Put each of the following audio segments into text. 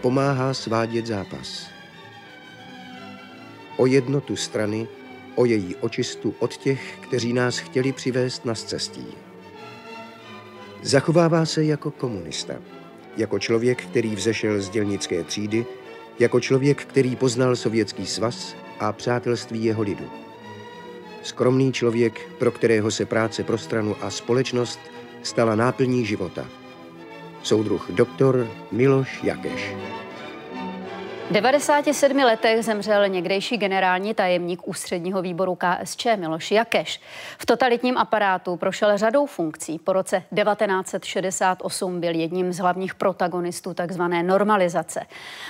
pomáhá svádět zápas. O jednotu strany, o její očistu od těch, kteří nás chtěli přivést na cestí. Zachovává se jako komunista, jako člověk, který vzešel z dělnické třídy, jako člověk, který poznal Sovětský svaz a přátelství jeho lidu. Skromný člověk, pro kterého se práce pro stranu a společnost stala náplní života. Soudruh doktor Miloš Jakeš. 97 letech zemřel někdejší generální tajemník ústředního výboru KSČ Miloš Jakeš. V totalitním aparátu prošel řadou funkcí. Po roce 1968 byl jedním z hlavních protagonistů tzv. normalizace.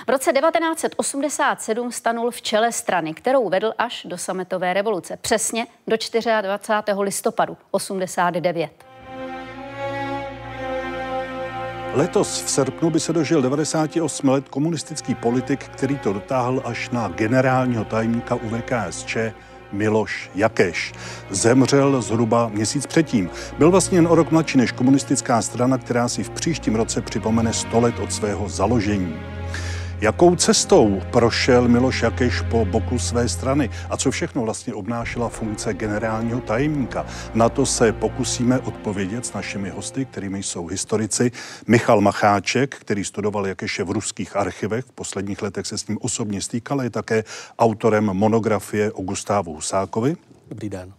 V roce 1987 stanul v čele strany, kterou vedl až do sametové revoluce, přesně do 24. listopadu 89. Letos v srpnu by se dožil 98 let komunistický politik, který to dotáhl až na generálního tajemníka UVKSČ Miloš Jakeš. Zemřel zhruba měsíc předtím. Byl vlastně jen o rok mladší než komunistická strana, která si v příštím roce připomene 100 let od svého založení. Jakou cestou prošel Miloš Jakeš po boku své strany a co všechno vlastně obnášela funkce generálního tajemníka? Na to se pokusíme odpovědět s našimi hosty, kterými jsou historici Michal Macháček, který studoval Jakeše v ruských archivech, v posledních letech se s ním osobně stýkal, je také autorem monografie o Gustávu Husákovi. Dobrý den.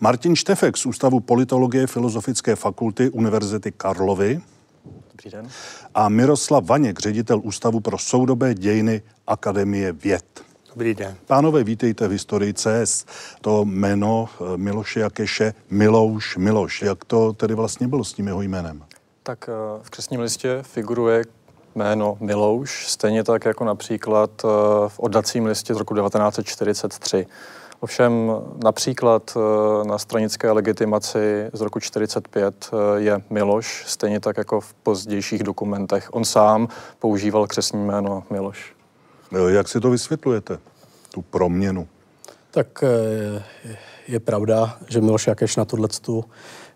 Martin Štefek z Ústavu politologie Filozofické fakulty Univerzity Karlovy. Dobrý den. A Miroslav Vaněk, ředitel Ústavu pro soudobé dějiny Akademie věd. Dobrý den. Pánové, vítejte v historii CS. To jméno eh, Miloše Jakeše, Milouš Miloš. Jak to tedy vlastně bylo s tím jeho jménem? Tak eh, v křesním listě figuruje jméno Milouš, stejně tak jako například eh, v oddacím listě z roku 1943. Ovšem například eh, na stranické legitimaci z roku 45 eh, je Miloš, stejně tak jako v pozdějších dokumentech. On sám používal křesní jméno Miloš. Jak si to vysvětlujete, tu proměnu? Tak eh, je pravda, že Miloš Jakeš na tuhle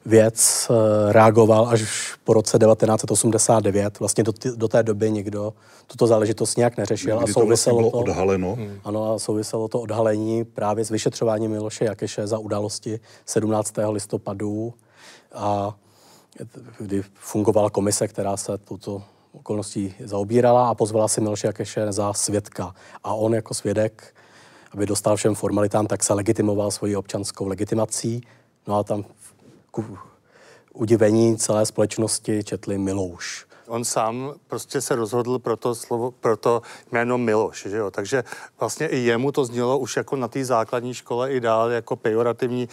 věc eh, reagoval až po roce 1989. Vlastně do, t- do té doby nikdo tuto záležitost nějak neřešil. Kdy a souviselo to, vlastně to odhaleno. Hmm. Ano, a souviselo to odhalení právě s vyšetřováním Miloše Jakeše za události 17. listopadu a kdy fungovala komise, která se tuto okolností zaobírala a pozvala si Miloše Jakeše za svědka. A on jako svědek, aby dostal všem formalitám, tak se legitimoval svoji občanskou legitimací. No a tam udivení celé společnosti četli Milouš on sám prostě se rozhodl pro to, slovo, pro to jméno Miloš, že jo? takže vlastně i jemu to znělo už jako na té základní škole i dál jako pejorativní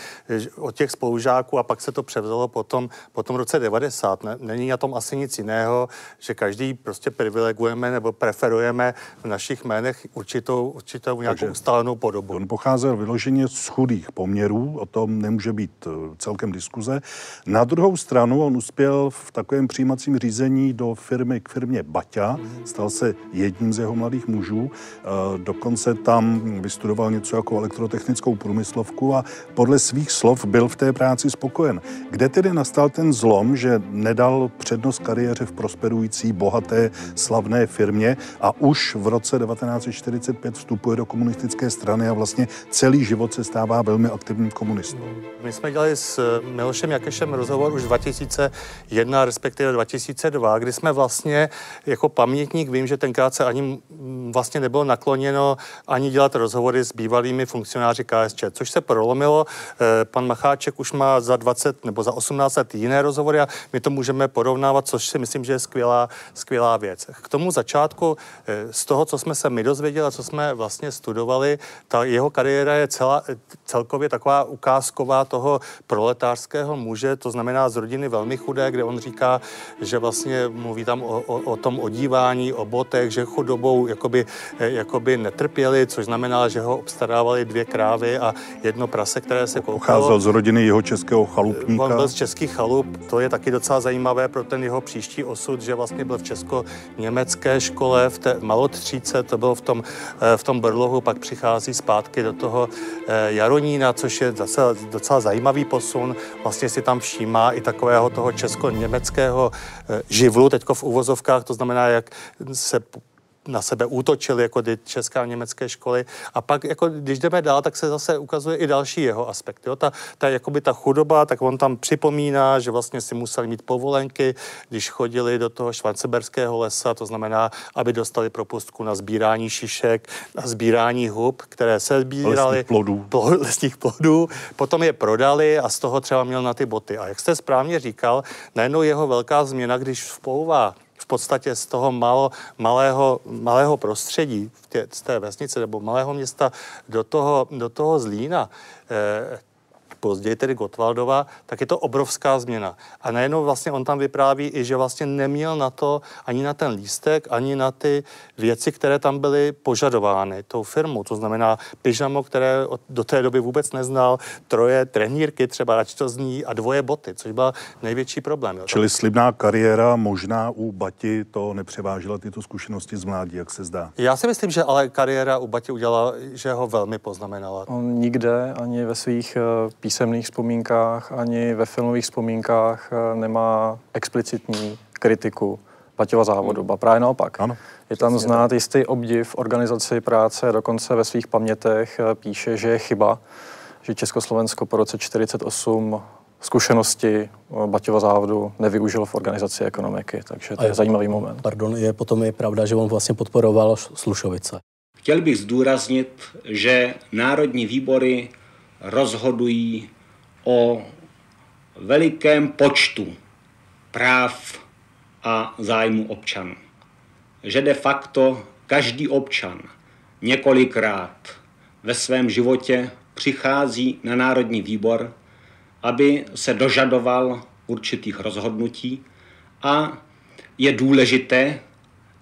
od těch spolužáků a pak se to převzalo potom, potom roce 90. Ne? Není na tom asi nic jiného, že každý prostě privilegujeme nebo preferujeme v našich jménech určitou, určitou nějakou takže ustálenou podobu. On pocházel vyloženě z chudých poměrů, o tom nemůže být eh, celkem diskuze. Na druhou stranu on uspěl v takovém přijímacím řízení do do firmy k firmě Baťa, stal se jedním z jeho mladých mužů, e, dokonce tam vystudoval něco jako elektrotechnickou průmyslovku a podle svých slov byl v té práci spokojen. Kde tedy nastal ten zlom, že nedal přednost kariéře v prosperující, bohaté, slavné firmě a už v roce 1945 vstupuje do komunistické strany a vlastně celý život se stává velmi aktivním komunistou. My jsme dělali s Milošem Jakešem rozhovor už 2001, respektive 2002, kdy jsme vlastně jako pamětník, vím, že tenkrát se ani vlastně nebylo nakloněno ani dělat rozhovory s bývalými funkcionáři KSČ, což se prolomilo. Eh, pan Macháček už má za 20 nebo za 18 let jiné rozhovory a my to můžeme porovnávat, což si myslím, že je skvělá, skvělá věc. K tomu začátku, eh, z toho, co jsme se my dozvěděli co jsme vlastně studovali, ta jeho kariéra je celá, celkově taková ukázková toho proletářského muže, to znamená z rodiny velmi chudé, kde on říká, že vlastně mluví tam o, o, o tom odívání, o botech, že chudobou jakoby, eh, jakoby netrpěli, což znamená, že ho obstarávali dvě krávy a jedno prase, které se koukalo. Pocházel z rodiny jeho českého chalupníka. On byl z českých chalup, to je taky docela zajímavé pro ten jeho příští osud, že vlastně byl v česko-německé škole v té malotříce, to bylo v tom, eh, v tom Brlohu, pak přichází zpátky do toho eh, Jaronína, což je zase docela zajímavý posun. Vlastně si tam všímá i takového toho česko-německého živlu, teď v uvozovkách, to znamená, jak se na sebe útočili, jako ty české a německé školy. A pak, jako, když jdeme dál, tak se zase ukazuje i další jeho aspekt. Jo? Ta, ta, jakoby ta chudoba, tak on tam připomíná, že vlastně si museli mít povolenky, když chodili do toho švanceberského lesa, to znamená, aby dostali propustku na sbírání šišek, na sbírání hub, které se sbírali. Lesních plodů. Plo, lesních plodů. Potom je prodali a z toho třeba měl na ty boty. A jak jste správně říkal, najednou jeho velká změna, když vplouvá v podstatě z toho malo, malého, malého prostředí tě, z té vesnice nebo malého města do toho, do toho Zlína, eh, později tedy Gotwaldova, tak je to obrovská změna. A najednou vlastně on tam vypráví i, že vlastně neměl na to ani na ten lístek, ani na ty věci, které tam byly požadovány tou firmou. To znamená pyžamo, které do té doby vůbec neznal, troje trenírky třeba, ať to zní, a dvoje boty, což byl největší problém. Jo. Čili slibná kariéra možná u Bati to nepřevážila tyto zkušenosti z mládí, jak se zdá. Já si myslím, že ale kariéra u Bati udělala, že ho velmi poznamenala. On nikde ani ve svých uh, písemných vzpomínkách ani ve filmových vzpomínkách eh, nemá explicitní kritiku Paťova závodu, hmm. ba právě naopak. Ano. Je tam znát jistý obdiv organizaci práce, dokonce ve svých pamětech eh, píše, že je chyba, že Československo po roce 48 zkušenosti eh, Baťova závodu nevyužil v organizaci ekonomiky, takže to je, je zajímavý moment. Pardon, je potom je pravda, že on vlastně podporoval Slušovice. Chtěl bych zdůraznit, že národní výbory rozhodují o velikém počtu práv a zájmu občanů. Že de facto každý občan několikrát ve svém životě přichází na Národní výbor, aby se dožadoval určitých rozhodnutí a je důležité,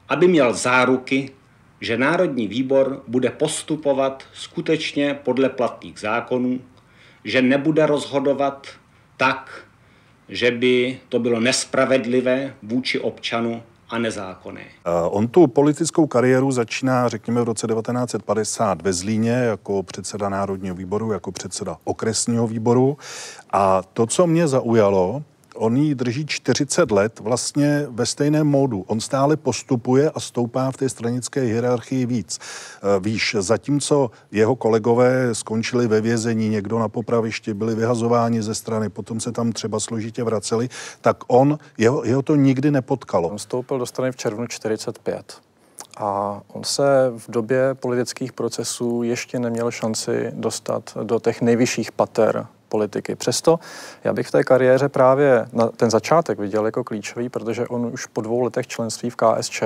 aby měl záruky, že Národní výbor bude postupovat skutečně podle platných zákonů že nebude rozhodovat tak, že by to bylo nespravedlivé vůči občanu a nezákonné. On tu politickou kariéru začíná, řekněme, v roce 1950 ve Zlíně jako předseda Národního výboru, jako předseda okresního výboru. A to, co mě zaujalo, on ji drží 40 let vlastně ve stejném módu. On stále postupuje a stoupá v té stranické hierarchii víc. E, víš, zatímco jeho kolegové skončili ve vězení, někdo na popravišti, byli vyhazováni ze strany, potom se tam třeba složitě vraceli, tak on, jeho, jeho to nikdy nepotkalo. On vstoupil do strany v červnu 45. A on se v době politických procesů ještě neměl šanci dostat do těch nejvyšších pater politiky. Přesto já bych v té kariéře právě na ten začátek viděl jako klíčový, protože on už po dvou letech členství v KSČ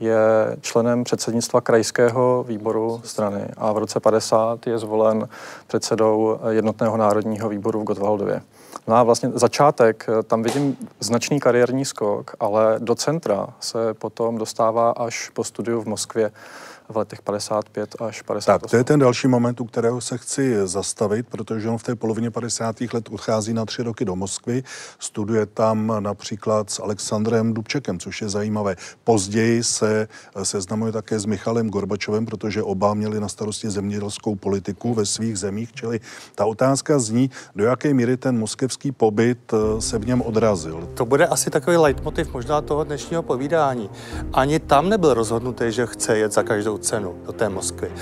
je členem předsednictva krajského výboru strany a v roce 50 je zvolen předsedou jednotného národního výboru v Gotwaldově. No a vlastně začátek, tam vidím značný kariérní skok, ale do centra se potom dostává až po studiu v Moskvě v letech 55 až 58. Tak, to je ten další moment, u kterého se chci zastavit, protože on v té polovině 50. let odchází na tři roky do Moskvy, studuje tam například s Alexandrem Dubčekem, což je zajímavé. Později se seznamuje také s Michalem Gorbačovem, protože oba měli na starosti zemědělskou politiku ve svých zemích, čili ta otázka zní, do jaké míry ten moskevský pobyt eh, se v něm odrazil. To bude asi takový leitmotiv možná toho dnešního povídání. Ani tam nebyl rozhodnutý, že chce jet za každou cenu do té Moskvy.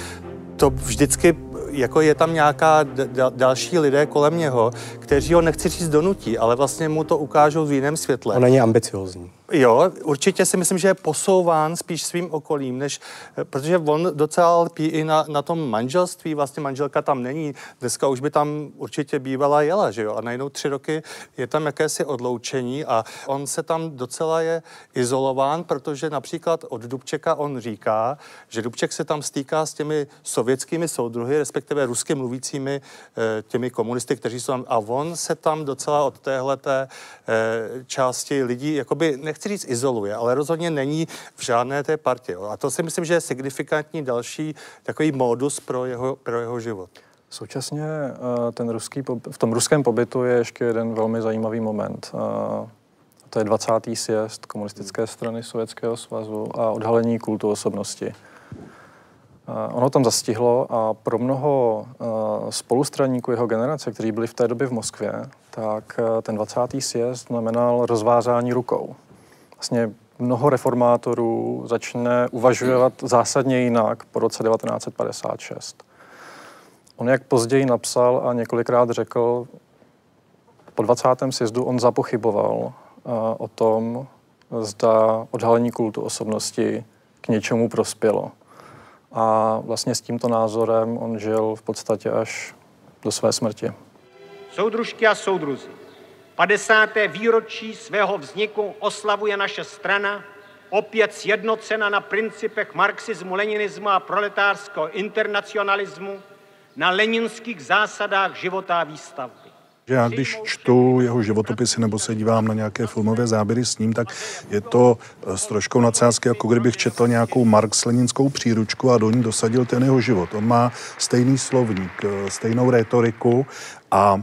To vždycky jako je tam nějaká další lidé kolem něho, kteří ho nechci říct donutí, ale vlastně mu to ukážou v jiném světle. On není ambiciozní. Jo, určitě si myslím, že je posouván spíš svým okolím, než, protože on docela lpí i na, na tom manželství, vlastně manželka tam není, dneska už by tam určitě bývala jela, že jo, a najednou tři roky je tam jakési odloučení a on se tam docela je izolován, protože například od Dubčeka on říká, že Dubček se tam stýká s těmi sovětskými soudruhy, respektive rusky mluvícími eh, těmi komunisty, kteří jsou tam, a on se tam docela od téhleté eh, části lidí, jakoby nechci říct izoluje, ale rozhodně není v žádné té partě. A to si myslím, že je signifikantní další takový modus pro jeho, pro jeho život. Současně eh, ten ruský, v tom ruském pobytu je ještě jeden velmi zajímavý moment. Eh, to je 20. sjezd komunistické strany Sovětského svazu a odhalení kultu osobnosti. Eh, ono tam zastihlo a pro mnoho spolustraníků jeho generace, kteří byli v té době v Moskvě, tak ten 20. sjezd znamenal rozvázání rukou vlastně mnoho reformátorů začne uvažovat zásadně jinak po roce 1956. On, jak později napsal a několikrát řekl, po 20. sjezdu on zapochyboval uh, o tom, zda odhalení kultu osobnosti k něčemu prospělo. A vlastně s tímto názorem on žil v podstatě až do své smrti. Soudružky a soudruzi, 50. výročí svého vzniku oslavuje naše strana, opět sjednocena na principech marxismu, leninismu a proletářského internacionalismu, na leninských zásadách života a výstavby. Že já když čtu jeho životopisy nebo se dívám na nějaké filmové záběry s ním, tak je to eh, s troškou nadsázky, jako kdybych četl nějakou marx-leninskou příručku a do ní dosadil ten jeho život. On má stejný slovník, eh, stejnou retoriku a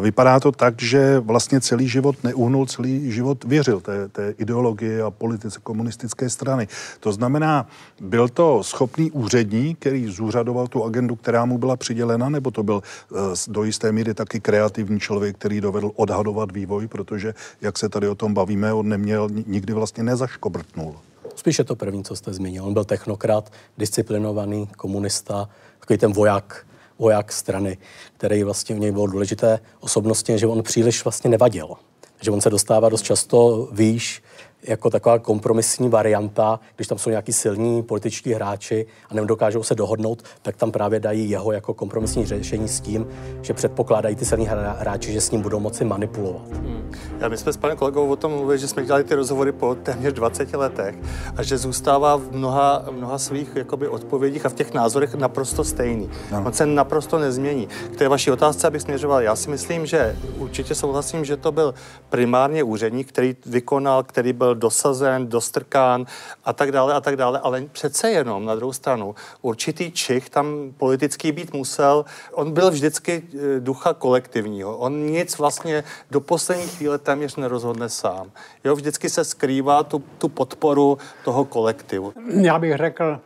Vypadá to tak, že vlastně celý život neuhnul, celý život věřil té, té ideologii a politice komunistické strany. To znamená, byl to schopný úředník, který zúřadoval tu agendu, která mu byla přidělena, nebo to byl eh, do jisté míry taky kreativní člověk, který dovedl odhadovat vývoj, protože, jak se tady o tom bavíme, on neměl, nikdy vlastně nezaškobrtnul. Spíše to první, co jste zmínil. On byl technokrat, disciplinovaný komunista, takový ten voják, voják strany, který vlastně u něj bylo důležité osobnostně, že on příliš vlastně nevadil. Že on se dostává dost často výš jako taková kompromisní varianta, když tam jsou nějaký silní političtí hráči a nedokážou se dohodnout, tak tam právě dají jeho jako kompromisní řešení s tím, že předpokládají ty silní hráči, že s ním budou moci manipulovat. Hmm. Já my jsme s panem kolegou o tom mluvili, že jsme dělali ty rozhovory po téměř 20 letech a že zůstává v mnoha, mnoha svých jakoby, odpovědích a v těch názorech naprosto stejný. No. On se naprosto nezmění. K té vaší otázce abych směřoval, já si myslím, že určitě souhlasím, že to byl primárně úředník, který vykonal, který byl dosazen, dostrkán a tak dále a tak dále, ale přece jenom na druhou stranu určitý čich tam politický být musel. On byl vždycky eh, ducha kolektivního. On nic vlastně do poslední chvíle téměř nerozhodne sám. Jo, vždycky se skrývá tu, tu podporu toho kolektivu. Já bych řekl,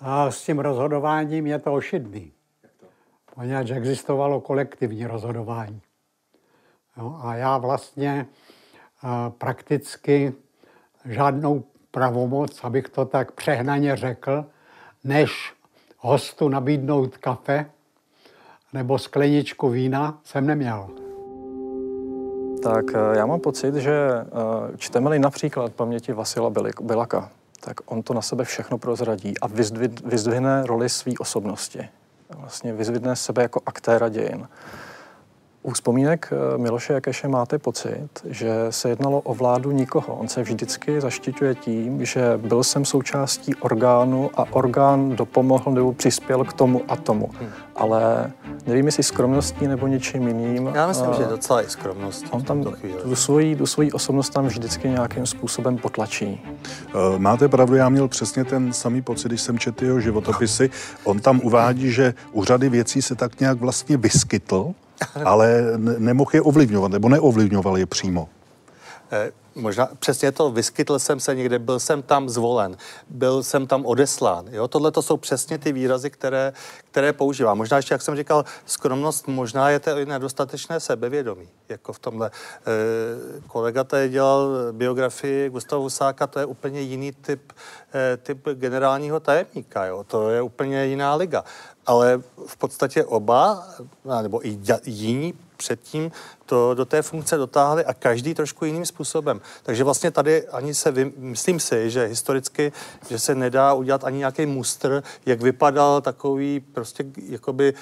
a s tím rozhodováním je to ošidný. Poněvadž existovalo kolektivní rozhodování. Jo, a já vlastně prakticky žádnou pravomoc, abych to tak přehnaně řekl, než hostu nabídnout kafe nebo skleničku vína, jsem neměl. Tak eh, já mám pocit, že eh, čteme-li například paměti Vasila Bilaka, tak on to na sebe všechno prozradí a vyzdvihne roli své osobnosti. Vlastně vyzdvihne sebe jako aktéra dějin. U vzpomínek eh, Miloše Jakeše máte pocit, že se jednalo o vládu nikoho. On se vždycky zaštiťuje tím, že byl jsem součástí orgánu a orgán dopomohl nebo přispěl k tomu a tomu. Hmm. Ale nevím, jestli skromností nebo něčím jiným. Já myslím, že docela i skromností. On tam tu svoji, tu svoji osobnost tam vždycky nějakým způsobem potlačí. Eh, máte pravdu, já měl přesně ten samý pocit, když jsem četl jeho životopisy. On tam uvádí, že u řady věcí se tak nějak vlastně vyskytl, ale nemohl je ovlivňovat, nebo neovlivňoval je přímo. Eh, možná přesně to, vyskytl jsem se někde, byl jsem tam zvolen, byl jsem tam odeslán. Jo? Tohle to jsou přesně ty výrazy, které, které používám. Možná ještě, jak jsem říkal, skromnost možná je to i nedostatečné sebevědomí. Jako v tomhle. E, kolega tady dělal biografii Gustava Husáka, to je úplně jiný typ, e, typ generálního tajemníka. Jo? To je úplně jiná liga ale v podstatě oba, nebo i jiní předtím to do té funkce dotáhli a každý trošku jiným způsobem. Takže vlastně tady ani se, vy, myslím si, že historicky, že se nedá udělat ani nějaký mustr, jak vypadal takový prostě jakoby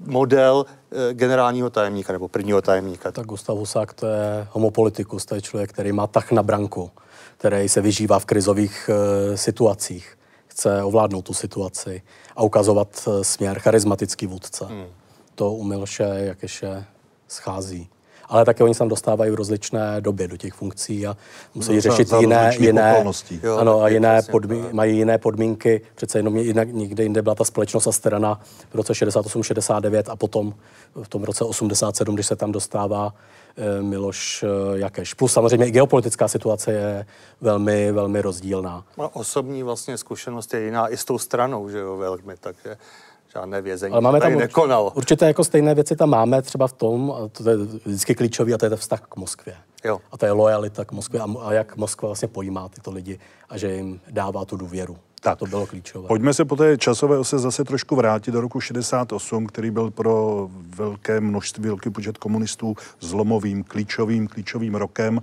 model e, generálního tajemníka nebo prvního tajemníka. Tak Gustav Husák to je homopolitikus, to je člověk, který má tak na branku, který se vyžívá v krizových e, situacích chce ovládnout tu situaci a ukazovat eh, směr, charismatický vůdce. Hmm. To u Miloše Jakeše schází. Ale také oni se tam dostávají v rozličné době do těch funkcí a musí no, řešit za, jiné, jiné, jo, ano, a jiné podmí, mají jiné podmínky. Přece jenom jinak, někde jinde byla ta společnost a strana v roce 68-69 a potom v tom roce 87, když se tam dostává Eh, Miloš eh, Jakeš. Plus samozřejmě i geopolitická situace je velmi, velmi rozdílná. A osobní vlastně zkušenost je jiná i s tou stranou, že jo, velmi, takže žádné vězení Ale máme tady tam nekonalo. určité jako stejné věci tam máme třeba v tom, a to je vždycky klíčový, a to je ten vztah k Moskvě. Jo. A to je lojalita k Moskvě a, a jak Moskva vlastně pojímá tyto lidi a že jim dává tu důvěru. Tak. To bylo klíčové. Pojďme se po té časové ose zase trošku vrátit do roku 68, který byl pro velké množství, velký počet komunistů zlomovým, klíčovým, klíčovým rokem.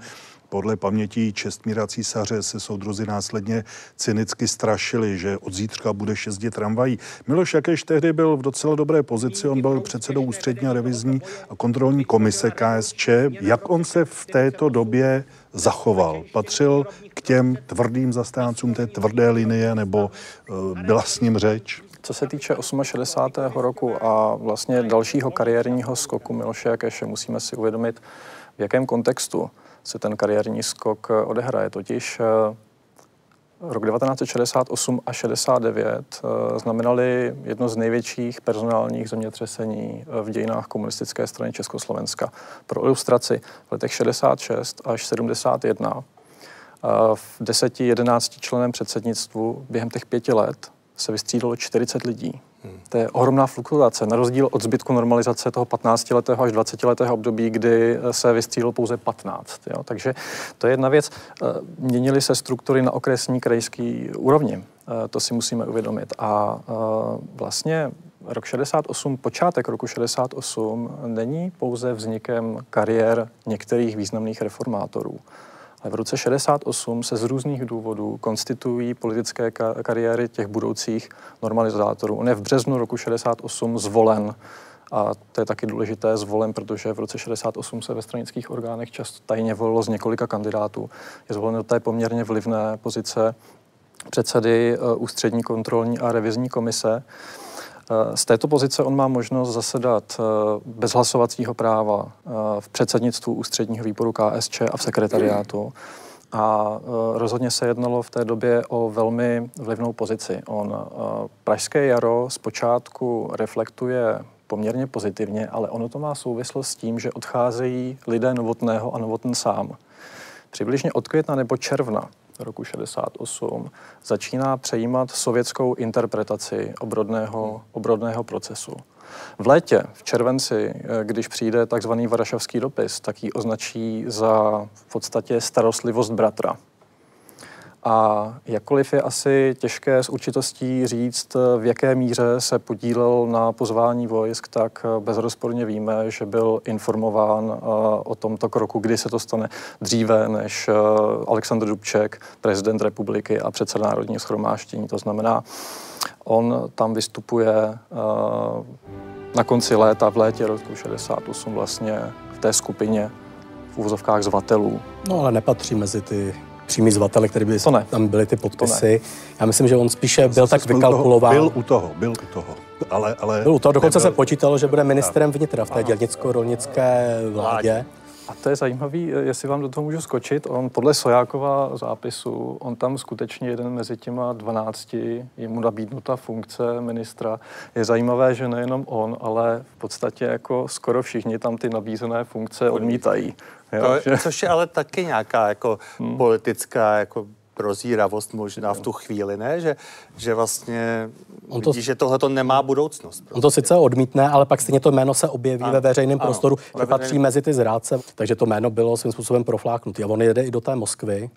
Podle paměti Čestmíra císaře se soudruzi následně cynicky strašili, že od zítřka bude jezdit tramvají. Miloš Jakeš tehdy byl v docela dobré pozici, on byl předsedou ústřední revizní a kontrolní komise KSČ. Jak on se v této době zachoval? Patřil k těm tvrdým zastáncům té tvrdé linie nebo uh, byla s ním řeč? Co se týče 68. roku a vlastně dalšího kariérního skoku Miloše Jakeše, musíme si uvědomit, v jakém kontextu se ten kariérní skok odehraje. Totiž eh, rok 1968 a 69 eh, znamenali jedno z největších personálních zemětřesení eh, v dějinách komunistické strany Československa. Pro ilustraci v letech 66 až 71 v 10-11 členem předsednictvu během těch pěti let se vystřídalo 40 lidí. To je ohromná fluktuace, na rozdíl od zbytku normalizace toho 15-letého až 20-letého období, kdy se vystřídalo pouze 15. Jo? Takže to je jedna věc. Eh, měnily se struktury na okresní, krajský úrovni. Eh, to si musíme uvědomit. A eh, vlastně rok 68, počátek roku 68 není pouze vznikem kariér některých významných reformátorů. V roce 68 se z různých důvodů konstituují politické kariéry těch budoucích normalizátorů. On je v březnu roku 68 zvolen a to je taky důležité zvolen, protože v roce 68 se ve stranických orgánech často tajně volilo z několika kandidátů. Je zvolen do té poměrně vlivné pozice předsedy eh, ústřední kontrolní a revizní komise. Z této pozice on má možnost zasedat eh, bez hlasovacího práva eh, v předsednictvu ústředního výboru KSČ a v sekretariátu. A eh, rozhodně se jednalo v té době o velmi vlivnou pozici. On Pražské jaro zpočátku reflektuje poměrně pozitivně, ale ono to má souvislost s tím, že odcházejí lidé Novotného a Novotn sám. Přibližně od května nebo června roku 68 začíná přejímat sovětskou interpretaci obrodného, obrodného procesu. V létě, v červenci, eh, když přijde takzvaný Varšavský dopis, tak ji označí za v podstatě starostlivost bratra. A jakkoliv je asi těžké s určitostí říct, v jaké míře se podílel na pozvání vojsk, tak bezrozporně víme, že byl informován eh, o tomto kroku, kdy se to stane dříve než eh, Aleksandr Dubček, prezident republiky a předseda Národního schromáždění. To znamená, on tam vystupuje eh, na konci léta, v létě roku 68 vlastně v té skupině v úvozovkách zvatelů. No ale nepatří mezi ty přímý zvatele, který by tam byly ty podpisy. Já myslím, že on spíše byl tak vykalkulován. Byl u toho, byl u toho. Ale, ale byl u toho, dokonce nebyl... se počítalo, že bude ministrem vnitra v té dělnicko-rolnické vládě. A to je zajímavé, jestli vám do toho můžu skočit. On podle Sojákova zápisu, on tam skutečně jeden mezi těma 12, je mu nabídnuta funkce ministra. Je zajímavé, že nejenom on, ale v podstatě jako skoro všichni tam ty nabízené funkce odmítají. Jo, to, což je ale taky nějaká jako hmm. politická jako prozíravost možná v tu chvíli, ne? Že, že vlastně on to, vidí, že tohle to nemá budoucnost. Prostě. On to sice odmítne, ale pak stejně to jméno se objeví ano, ve veřejném ano, prostoru, že patří mezi ty zrádce, takže to jméno bylo svým způsobem profláknutý. A on jede i do té Moskvy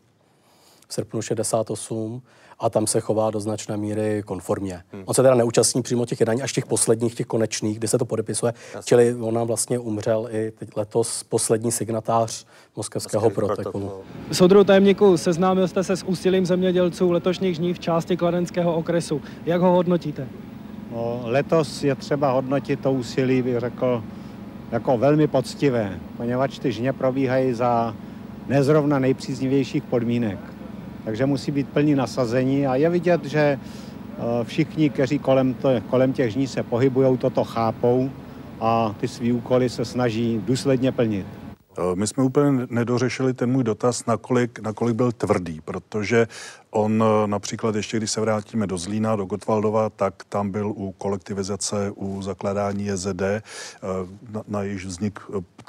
v srpnu 68 a tam se chová do značné míry konformně. Hmm. On se teda neúčastní přímo těch jednání, až těch posledních, těch konečných, kdy se to podepisuje. Jasně. Čili on nám vlastně umřel i teď letos poslední signatář moskevského protokolu. Soudru tajemníku, seznámil jste se s úsilím zemědělců letošních žní v části kladenského okresu. Jak ho hodnotíte? No, letos je třeba hodnotit to úsilí, bych řekl, jako velmi poctivé, poněvadž ty žně probíhají za nezrovna nejpříznivějších podmínek takže musí být plní nasazení a je vidět, že eh, všichni, kteří kolem, to, kolem těch žní se pohybují, toto chápou a ty svý úkoly se snaží důsledně plnit. Eh, my jsme úplně nedořešili ten můj dotaz, nakolik, nakolik byl tvrdý, protože on eh, například ještě, když se vrátíme do Zlína, do Gotwaldova, tak tam byl u kolektivizace, u zakládání JZD, na, na jejíž vznik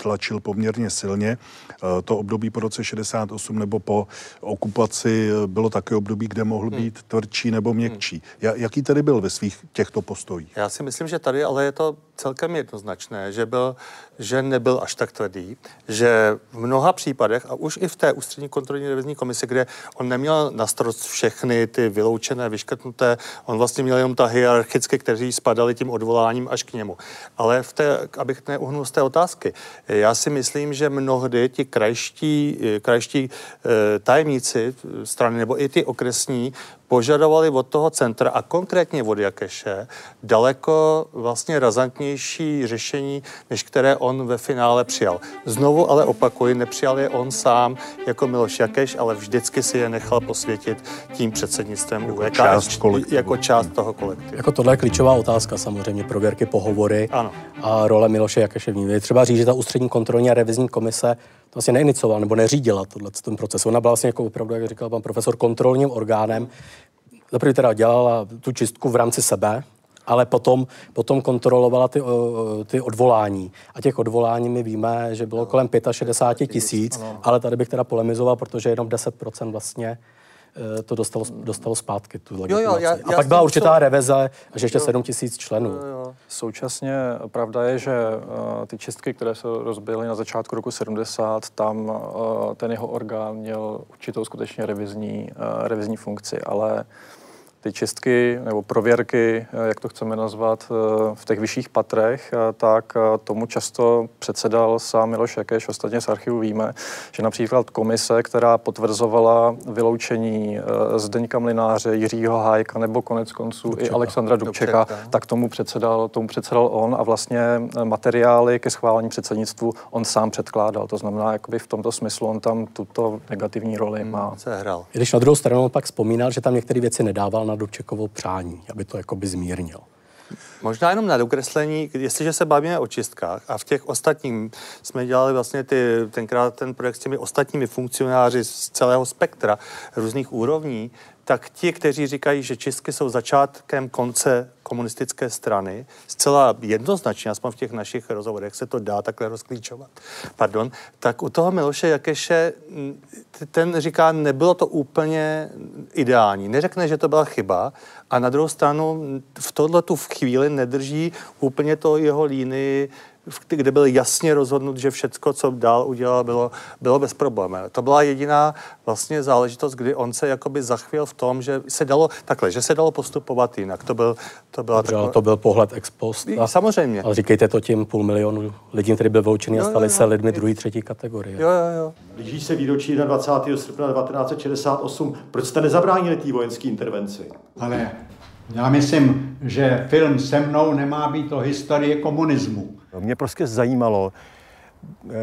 tlačil poměrně silně. Eh, to období po roce 68 nebo po okupaci bylo také období, kde mohl hmm. být tvrdší nebo měkčí. Jaký tedy byl ve svých těchto postojích? Já si myslím, že tady ale je to celkem jednoznačné, že, byl, že nebyl až tak tvrdý, že v mnoha případech, a už i v té ústřední kontrolní revizní komisi, kde on neměl na starost všechny ty vyloučené, vyškrtnuté, on vlastně měl jenom ta hierarchické, kteří spadali tím odvoláním až k němu. Ale v té, abych neuhnul z té otázky, já si myslím, že mnohdy ti krajští, krajští eh, tajemníci strany nebo i ty okresní požadovali od toho centra a konkrétně od Jakeše daleko vlastně razantnější řešení, než které on ve finále přijal. Znovu ale opakuji, nepřijal je on sám jako Miloš Jakeš, ale vždycky si je nechal posvětit tím předsednictvem jako UVK, část jako část toho kolektivu. Jako tohle je klíčová otázka samozřejmě, prověrky, pohovory ano. a role Miloše Jakeše v ní. Je třeba říct, že ta ústřední kontrolní a revizní komise to vlastně neiniciovala nebo neřídila tohle, ten proces. Ona byla vlastně jako opravdu, jak říkal pan profesor, kontrolním orgánem. Zaprvé teda dělala tu čistku v rámci sebe, ale potom, potom kontrolovala ty, ty odvolání. A těch odvolání my víme, že bylo kolem 65 tisíc, ale tady bych teda polemizoval, protože jenom 10% vlastně to dostalo, dostalo zpátky, tu legitimaci. Jo, jo, já, a pak byla určitá to... reveze, až ještě 7 tisíc členů. Jo, jo. Současně pravda je, že uh, ty čistky, které se rozbily na začátku roku 70, tam uh, ten jeho orgán měl určitou skutečně revizní, uh, revizní funkci, ale ty čistky nebo prověrky, eh, jak to chceme nazvat, eh, v těch vyšších patrech, eh, tak tomu často předsedal sám Miloš Jakeš. Ostatně z archivu víme, že například komise, která potvrzovala vyloučení Zdeňka Mlináře, Jiřího Hájka nebo konec konců Dubčeka. i Alexandra Dubčeka, Dubčeka, tak tomu předsedal, tomu předsedal on a vlastně materiály ke schválení předsednictvu on sám předkládal. To znamená, jakoby v tomto smyslu on tam tuto negativní roli hmm, má. Se hrál. Když na druhou stranu pak vzpomínal, že tam některé věci nedával na Dubčekovo přání, aby to jakoby zmírnil. Možná jenom na dokreslení, jestliže se bavíme o čistkách a v těch ostatních jsme dělali vlastně ty, tenkrát ten projekt s těmi ostatními funkcionáři z celého spektra různých úrovní, tak ti, kteří říkají, že čistky jsou začátkem konce komunistické strany, zcela jednoznačně, aspoň v těch našich rozhovorech se to dá takhle rozklíčovat, pardon, tak u toho Miloše Jakeše ten říká, nebylo to úplně ideální. Neřekne, že to byla chyba a na druhou stranu v tohle tu chvíli nedrží úplně to jeho línii kde byl jasně rozhodnut, že všecko, co dál udělal, bylo, bylo bez problémů. To byla jediná vlastně záležitost, kdy on se jakoby zachvěl v tom, že se dalo takhle, že se dalo postupovat jinak. To byl, to byla Dobře, taková... to byl pohled ex post. A, Samozřejmě. Ale říkejte to tím půl milionu lidí, kteří byl vyloučený a stali jo, jo. se lidmi druhé, třetí kategorie. Jo, jo, jo. Blíží se výročí na 20. srpna 1968. Proč jste nezabránili té vojenské intervenci? Ale já myslím, že film se mnou nemá být o historii komunismu. Mě prostě zajímalo, eh,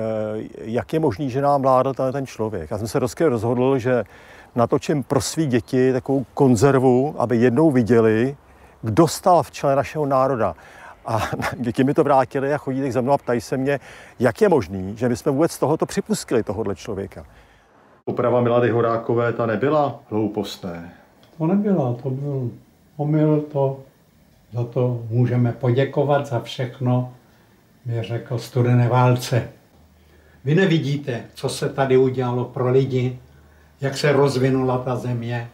jak je možný, že nám vládl ten člověk. Já jsem se rozky rozhodl, že natočím pro svý děti takovou konzervu, aby jednou viděli, kdo stal v čele našeho národa. A děti mi to vrátili a chodí za mnou a ptají se mě, jak je možný, že my jsme vůbec tohoto připustili, tohohle člověka. Oprava Milady Horákové, ta nebyla hloupostné. To nebyla, to byl omyl, to za to můžeme poděkovat za všechno, mi řekl studené válce. Vy nevidíte, co se tady udělalo pro lidi, jak se rozvinula ta země,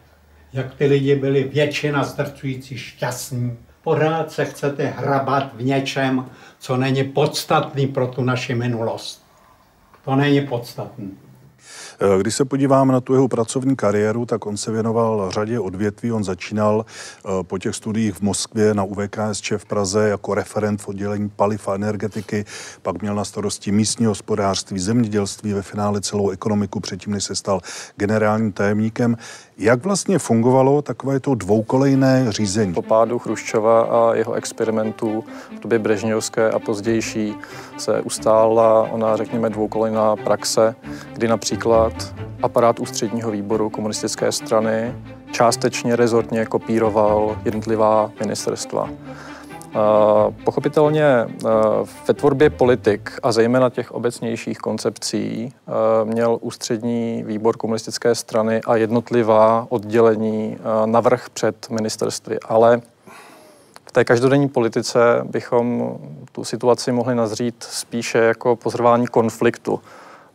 jak ty lidi byli většina zdrcující šťastní. Pořád se chcete hrabat v něčem, co není podstatný pro tu naši minulost. To není podstatný. Eh, když se podívám na tu jeho pracovní kariéru, tak on se věnoval řadě odvětví. On začínal eh, po těch studiích v Moskvě na UVKSČ v Praze jako referent v oddělení paliv a energetiky, pak měl na starosti místní hospodářství, zemědělství, ve finále celou ekonomiku předtím, než se stal generálním tajemníkem. Jak vlastně fungovalo takové to dvoukolejné řízení? Po pádu Chruščova a jeho experimentů v době brežňovské a pozdější se ustála ona, řekněme, dvoukolejná praxe, kdy například aparát ústředního výboru komunistické strany částečně rezortně kopíroval jednotlivá ministerstva. Pochopitelně ve tvorbě politik a zejména těch obecnějších koncepcí měl ústřední výbor komunistické strany a jednotlivá oddělení navrh před ministerstvy, ale V té každodenní politice bychom tu situaci mohli nazřít spíše jako pozorování konfliktu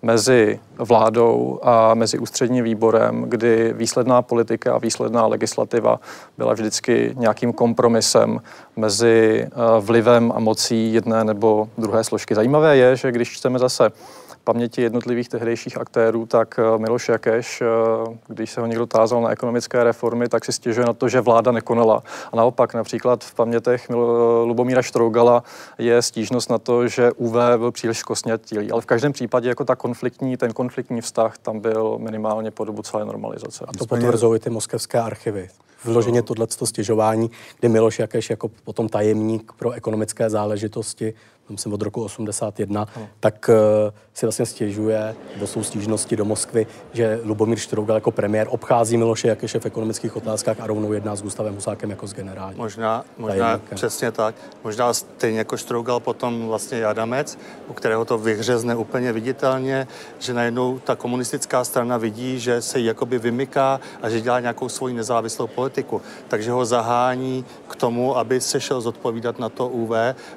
mezi vládou a mezi ústředním výborem, kdy výsledná politika a výsledná legislativa byla vždycky nějakým kompromisem mezi eh, vlivem a mocí jedné nebo druhé složky. Zajímavé je, že když čteme zase paměti jednotlivých tehdejších aktérů, tak eh, Miloš Jakeš, eh, když se ho někdo tázal na ekonomické reformy, tak si stěžuje na to, že vláda nekonala. A naopak například v pamětech Lubomíra Štrougala je stížnost na to, že UV byl příliš kosnětilý. Ale v každém případě jako ta konfliktní, ten konfliktní vztah tam byl minimálně po dobu celé normalizace. A to potvrzují ty moskevské archivy vloženě tohle stěžování, kdy Miloš Jakeš jako potom tajemník pro ekonomické záležitosti myslím od roku 81, no. tak uh, si vlastně stěžuje, nebo jsou stížnosti do Moskvy, že Lubomír Štrougal jako premiér obchází Miloše Jakeše v ekonomických otázkách a rovnou jedná s Gustavem Husákem jako s generálním. Možná, možná přesně tak. Možná stejně jako Štrougal potom vlastně Jadamec, u kterého to vyhřezne úplně viditelně, že najednou ta komunistická strana vidí, že se jakoby vymyká a že dělá nějakou svoji nezávislou politiku. Takže ho zahání k tomu, aby se šel zodpovídat na to UV,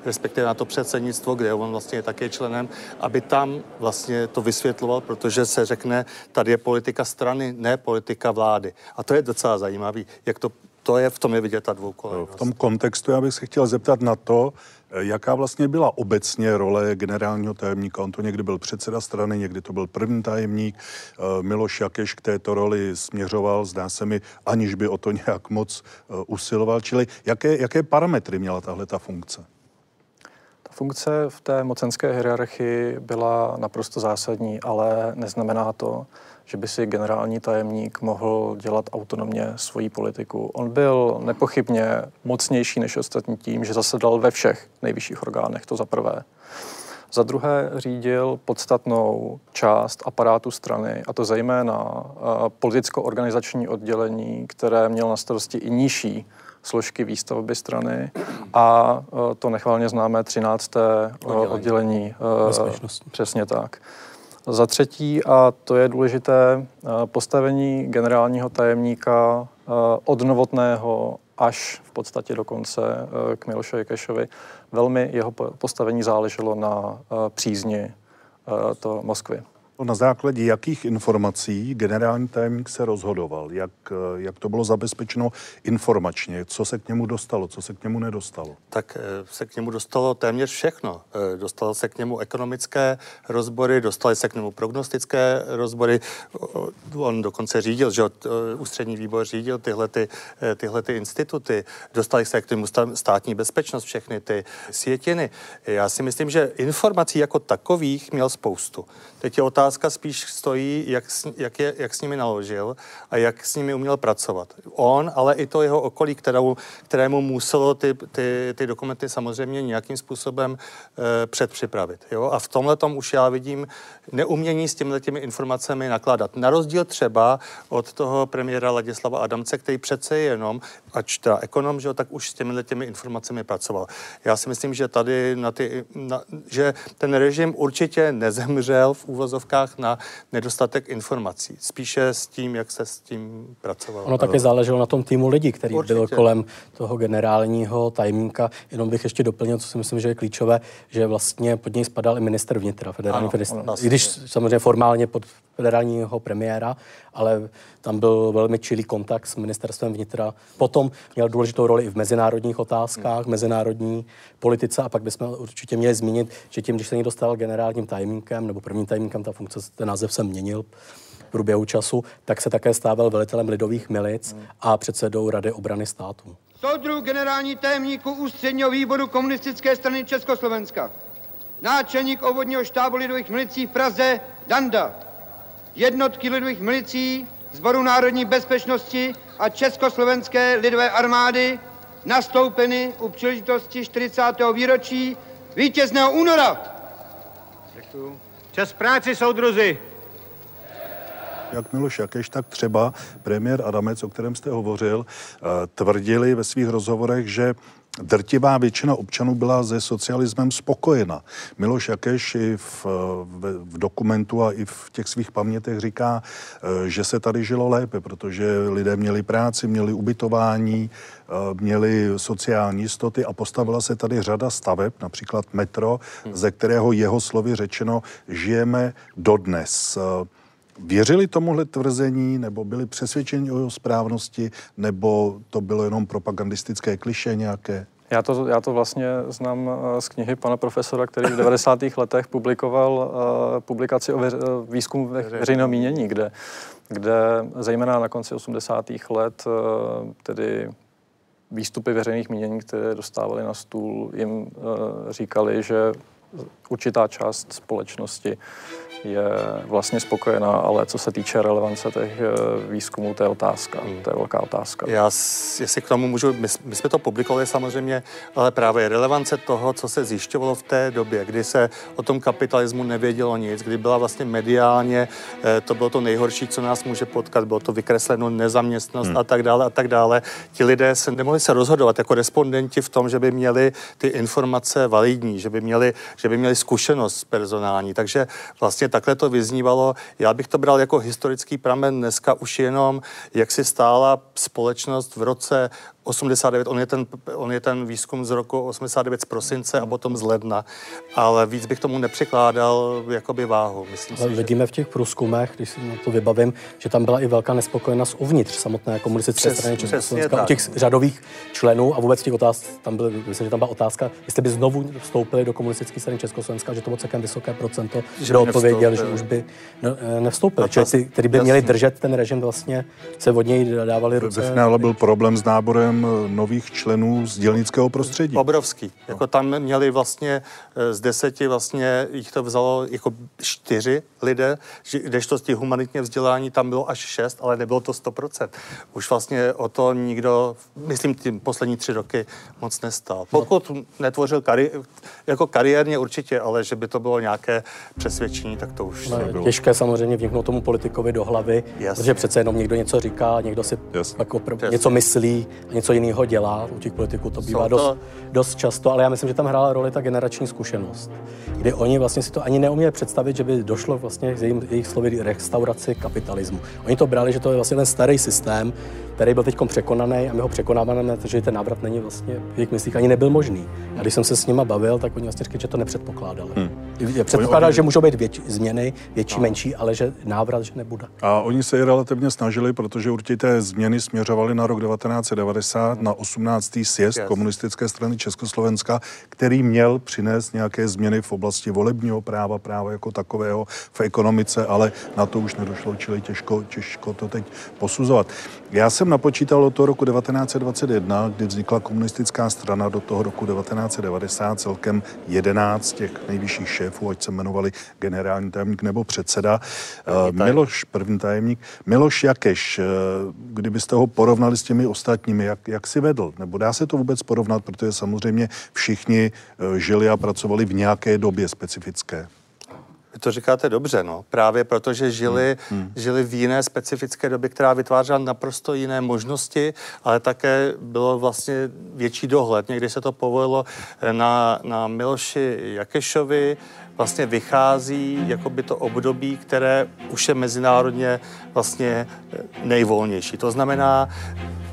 respektive na to přece předsednictvo, kde on vlastně je také členem, aby tam vlastně to vysvětloval, protože se řekne, tady je politika strany, ne politika vlády. A to je docela zajímavý, jak to to je, v tom je vidět ta dvoukolejnost. V tom kontextu já bych se chtěl zeptat na to, jaká vlastně byla obecně role generálního tajemníka. On to někdy byl předseda strany, někdy to byl první tajemník. Eh, Miloš Jakeš k této roli směřoval, zdá se mi, aniž by o to nějak moc eh, usiloval. Čili jaké, jaké parametry měla tahle ta funkce? Funkce v té mocenské hierarchii byla naprosto zásadní, ale neznamená to, že by si generální tajemník mohl dělat autonomně svoji politiku. On byl nepochybně mocnější než ostatní tím, že zasedal ve všech nejvyšších orgánech, to za prvé. Za druhé řídil podstatnou část aparátu strany, a to zejména politicko-organizační oddělení, které měl na starosti i nižší složky výstavby strany a e, to nechvalně známé 13. E, oddělení, oddělení e, přesně tak. Za třetí, a to je důležité, postavení generálního tajemníka od Novotného až v podstatě dokonce k Milošovi Kešovi. Velmi jeho postavení záleželo na přízni to Moskvy. Na základě jakých informací generální tajemník se rozhodoval? Jak, jak to bylo zabezpečeno informačně? Co se k němu dostalo, co se k němu nedostalo? Tak eh, se k němu dostalo téměř všechno. Eh, dostalo se k němu ekonomické rozbory, dostaly se k němu prognostické rozbory. On dokonce řídil, že eh, ústřední výbor řídil tyhle, ty, tyhle ty instituty. Dostali se k němu státní bezpečnost, všechny ty světiny. Já si myslím, že informací jako takových měl spoustu. Teď je otázka spíš stojí, jak, jak, je, jak s nimi naložil a jak s nimi uměl pracovat. On, ale i to jeho okolí, kterou, kterému muselo ty, ty, ty dokumenty samozřejmě nějakým způsobem e, předpřipravit. Jo? A v tomhle tom už já vidím neumění s těmi těmi informacemi nakládat. Na rozdíl třeba od toho premiéra Ladislava Adamce, který přece jenom, ač teda ekonom, že tak už s těmi těmi informacemi pracoval. Já si myslím, že tady na ty, na, že ten režim určitě nezemřel v úvozovkách na nedostatek informací. Spíše s tím, jak se s tím pracovalo. Ono také záleželo na tom týmu lidí, který Určitě. byl kolem toho generálního tajemníka. Jenom bych ještě doplnil, co si myslím, že je klíčové, že vlastně pod něj spadal i minister vnitra, federální ano, minister. I když samozřejmě formálně pod federálního premiéra, ale tam byl velmi čilý kontakt s ministerstvem vnitra. Potom měl důležitou roli i v mezinárodních otázkách, hmm. mezinárodní politice a pak bychom určitě měli zmínit, že tím, když se někdo stal generálním tajemníkem nebo prvním tajemníkem, ta funkce, ten název se měnil v průběhu času, tak se také stával velitelem lidových milic a předsedou Rady obrany státu. Soudruh generální tajemníku ústředního výboru komunistické strany Československa, náčelník obvodního štábu lidových milicí v Praze Danda, jednotky lidových milicí, Zboru národní bezpečnosti a Československé lidové armády nastoupeny u příležitosti 40. výročí vítězného února. Děkuju. Čas práci, soudruzi. Jak Miloš Jakeš, tak třeba premiér Adamec, o kterém jste hovořil, eh, tvrdili ve svých rozhovorech, že drtivá většina občanů byla se socialismem spokojena. Miloš Jakeš i v, v, v dokumentu a i v těch svých pamětech říká, eh, že se tady žilo lépe, protože lidé měli práci, měli ubytování, eh, měli sociální jistoty a postavila se tady řada staveb, například metro, ze kterého jeho slovy řečeno žijeme dodnes. Věřili tomuhle tvrzení, nebo byli přesvědčeni o jeho správnosti, nebo to bylo jenom propagandistické kliše nějaké? Já to, já to vlastně znám eh, z knihy pana profesora, který v 90. letech publikoval uh, publikaci o veř, eh, výzkumu ve, veřejného mínění, kde, kde zejména na konci 80. let uh, tedy výstupy veřejných mínění, které dostávali na stůl, jim uh, říkali, že určitá část společnosti je vlastně spokojená, ale co se týče relevance těch eh, výzkumů, to je otázka, hmm. to je velká otázka. Já, jestli k tomu můžu, my, my jsme to publikovali samozřejmě, ale právě relevance toho, co se zjišťovalo v té době, kdy se o tom kapitalismu nevědělo nic, kdy byla vlastně mediálně, eh, to bylo to nejhorší, co nás může potkat, bylo to vykresleno nezaměstnost hmm. a tak dále a tak dále. Ti lidé se nemohli se rozhodovat jako respondenti v tom, že by měli ty informace validní, že by měli, že by měli zkušenost personální, takže vlastně takhle to vyznívalo. Já bych to bral jako historický pramen dneska už jenom, jak si stála společnost v roce 89, on je, ten, on je ten výzkum z roku 89 z prosince a potom z ledna, ale víc bych tomu nepřikládal jakoby váhu. Myslím ale si, vidíme že... v těch průzkumech, když si na to vybavím, že tam byla i velká nespokojenost uvnitř samotné komunistické Přes, strany Československa, u těch řadových členů a vůbec těch otázek, tam byl, myslím, že tam byla otázka, jestli by znovu vstoupili do komunistické strany Československa, že to bylo celkem vysoké procento, že odpověděl, že už by no, eh, nevstoupili. Čili ty, kteří by měli držet ten režim, vlastně se od něj dávali ruce. Ve finále byl problém s náborem Eh, nových členů z dělnického prostředí. Obrovský. No. Jako tam měli vlastně eh, z deseti vlastně jich to vzalo jako čtyři lidé, kdežto z těch humanitně vzdělání tam bylo až šest, ale nebylo to 100%. Už vlastně o to nikdo, myslím, tím poslední tři roky moc nestal. Pokud netvořil kari- jako kariérně určitě, ale že by to bylo nějaké přesvědčení, tak to už no, nebylo. Těžké samozřejmě vniknout tomu politikovi do hlavy, Jasně. protože přece jenom někdo něco říká, někdo si jako něco myslí, něco jiného dělá. U těch politiků to bývá to... dost, dost často, ale já myslím, že tam hrála roli ta generační zkušenost, kdy oni vlastně si to ani neuměli představit, že by došlo vlastně k jejich, jejich slovy restauraci kapitalismu. Oni to brali, že to je vlastně ten starý systém, který byl teď překonaný a my ho překonáváme, takže ten návrat není vlastně v jejich myslích ani nebyl možný. A když jsem se s nima bavil, tak oni vlastně říkali, že to nepředpokládali. Hmm. Předpokládali, že můžou být větší změny, větší, no. menší, ale že návrat, že nebude. A oni se i relativně snažili, protože určité změny směřovaly na rok 1990, na 18. sjezd yes. komunistické strany Československa, který měl přinést nějaké změny v oblasti volebního práva, práva jako takového v ekonomice, ale na to už nedošlo, čili těžko, těžko to teď posuzovat. Já jsem napočítal od toho roku 1921, kdy vznikla komunistická strana, do toho roku 1990 celkem 11 těch nejvyšších šéfů, ať se jmenovali generální tajemník nebo předseda. První Miloš, první tajemník. Miloš Jakeš, eh, kdybyste ho porovnali s těmi ostatními, jak, jak si vedl? Nebo dá se to vůbec porovnat, protože samozřejmě všichni eh, žili a pracovali v nějaké době specifické? To říkáte dobře, no. Právě protože žili, hmm. hmm. žili v jiné specifické době, která vytvářela naprosto jiné možnosti, ale také bylo vlastně větší dohled. Někdy se to povolilo eh, na, na Miloši Jakešovi, vlastně vychází jako by to období, které už je mezinárodně vlastně eh, nejvolnější. To znamená,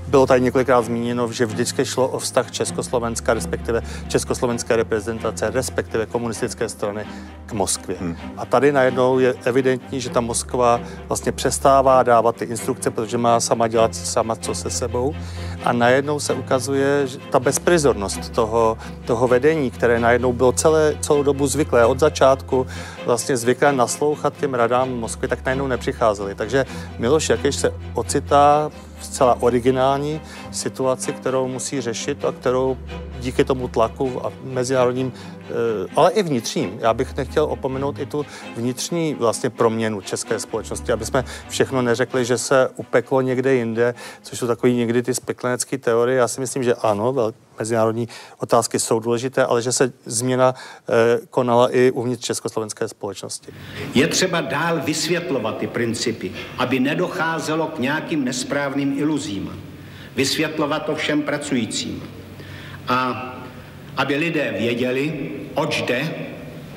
bylo tady několikrát zmíněno, že vždycky šlo o vztah Československa, respektive československé reprezentace, respektive komunistické strany k Moskvě. Hmm. A tady najednou je evidentní, že ta Moskva vlastně přestává dávat ty instrukce, protože má sama dělat sama co se sebou. A najednou se ukazuje že ta bezprizornost toho, toho vedení, které najednou bylo celé, celou dobu zvyklé od začátku, vlastně zvyklé naslouchat těm radám Moskvy, tak najednou nepřicházeli. Takže Miloš Jakeš se ocitá zcela originální situaci, kterou musí řešit a kterou díky tomu tlaku a mezinárodním, eh, ale i vnitřním. Já bych nechtěl opomenout i tu vnitřní vlastně proměnu české společnosti, aby jsme všechno neřekli, že se upeklo někde jinde, což jsou takový někdy ty speklenecké teorie. Já si myslím, že ano, mezinárodní otázky jsou důležité, ale že se změna eh, konala i uvnitř československé společnosti. Je třeba dál vysvětlovat ty principy, aby nedocházelo k nějakým nesprávným iluzím. Vysvětlovat to všem pracujícím A aby lidé věděli, oč jde,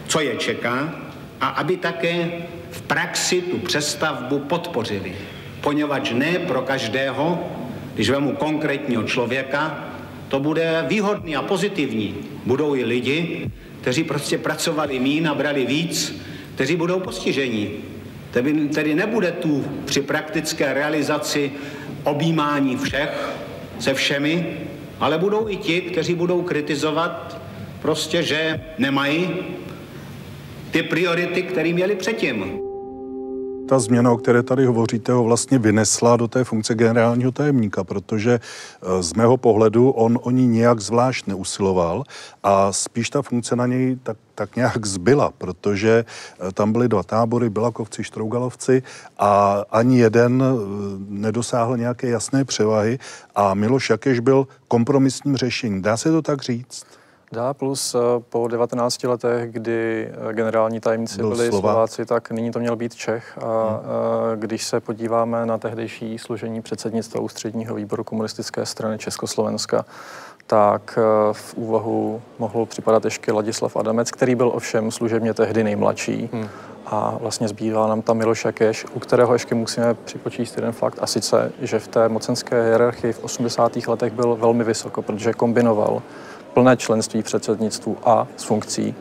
co je čeká a aby také v praxi tu přestavbu podpořili. Poněvadž ne pro každého, když vemu konkrétního člověka, to bude výhodný a pozitivní. Budou i lidi, kteří prostě pracovali mín a brali víc, kteří budou postiženi. Tedy, tedy nebude tu při praktické realizaci objímání všech se všemi, ale budou i ti, kteří budou kritizovat prostě, že nemají ty priority, které měli předtím ta změna, o které tady hovoříte, ho vlastně vynesla do té funkce generálního tajemníka, protože eh, z mého pohledu on o ní nějak zvlášť neusiloval a spíš ta funkce na něj tak, tak nějak zbyla, protože eh, tam byly dva tábory, Bilakovci, Štrougalovci a ani jeden eh, nedosáhl nějaké jasné převahy a Miloš Jakeš byl kompromisním řešením. Dá se to tak říct? Dá, plus eh, po 19 letech, kdy eh, generální tajemníci Byl byli Slovák. Slováci, tak nyní to měl být Čech. A hmm. Eh, když se podíváme na tehdejší složení předsednictva ústředního výboru komunistické strany Československa, tak v úvahu mohl připadat ještě Ladislav Adamec, který byl ovšem služebně tehdy nejmladší. Hmm. A vlastně zbývá nám tam Miloš Jakeš, u kterého ještě musíme připočíst jeden fakt, a sice, že v té mocenské hierarchii v 80. letech byl velmi vysoko, protože kombinoval plné členství v předsednictvu a s funkcí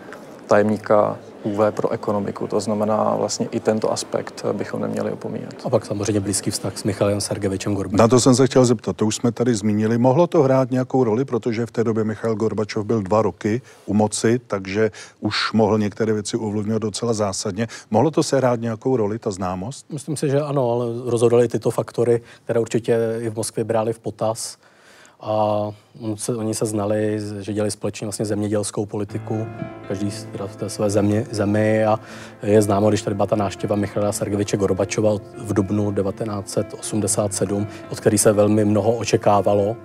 tajemníka UV pro ekonomiku. To znamená, vlastně i tento aspekt bychom neměli opomíjet. A pak samozřejmě blízký vztah s Michalem Sergevičem Gorbačovem. Na to jsem se chtěl zeptat, to už jsme tady zmínili. Mohlo to hrát nějakou roli, protože v té době Michal Gorbačov byl dva roky u moci, takže už mohl některé věci ovlivňovat docela zásadně. Mohlo to se hrát nějakou roli, ta známost? Myslím si, že ano, ale rozhodovaly tyto faktory, které určitě i v Moskvě brali v potaz a on se, oni se znali, že dělali společně vlastně zemědělskou politiku, každý v té své země, zemi a je známo, když tady byla ta náštěva Michala Sergeviče Gorbačova v dubnu 1987, od který se velmi mnoho očekávalo,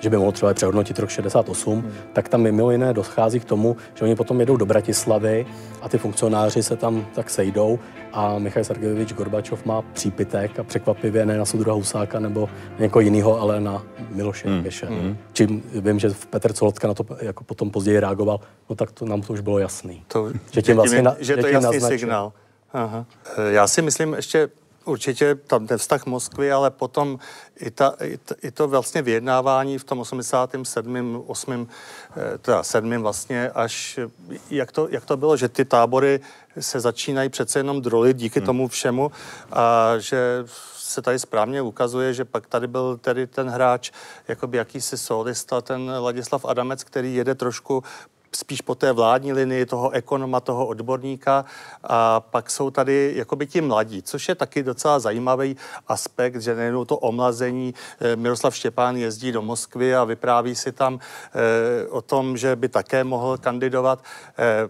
že by mohl třeba přehodnotit rok 68, hmm. tak tam mimo jiné dochází k tomu, že oni potom jedou do Bratislavy a ty funkcionáři se tam tak sejdou a Michal Sergejevič Gorbačov má přípitek a překvapivě ne na Sudruha Husáka nebo někoho jiného, ale na Miloše hmm. Keše. Hmm. Čím vím, že Petr Colotka na to jako potom později reagoval, no tak to nám to už bylo jasný. To, že tím vlastně, že, tím, že to je jasný naznačil. signál. Aha. Já si myslím ještě určitě tam ten vztah Moskvy, ale potom i, ta, i, to, i to vlastně vyjednávání v tom 87. 8. Eh, teda 7. vlastně až, jak to, jak to bylo, že ty tábory se začínají přece jenom drolit díky hmm. tomu všemu a že se tady správně ukazuje, že pak tady byl tedy ten hráč, jakoby jakýsi solista, ten Ladislav Adamec, který jede trošku spíš po té vládní linii toho ekonoma, toho odborníka a pak jsou tady jakoby ti mladí, což je taky docela zajímavý aspekt, že nejenom to omlazení, eh, Miroslav Štěpán jezdí do Moskvy a vypráví si tam eh, o tom, že by také mohl kandidovat. Eh,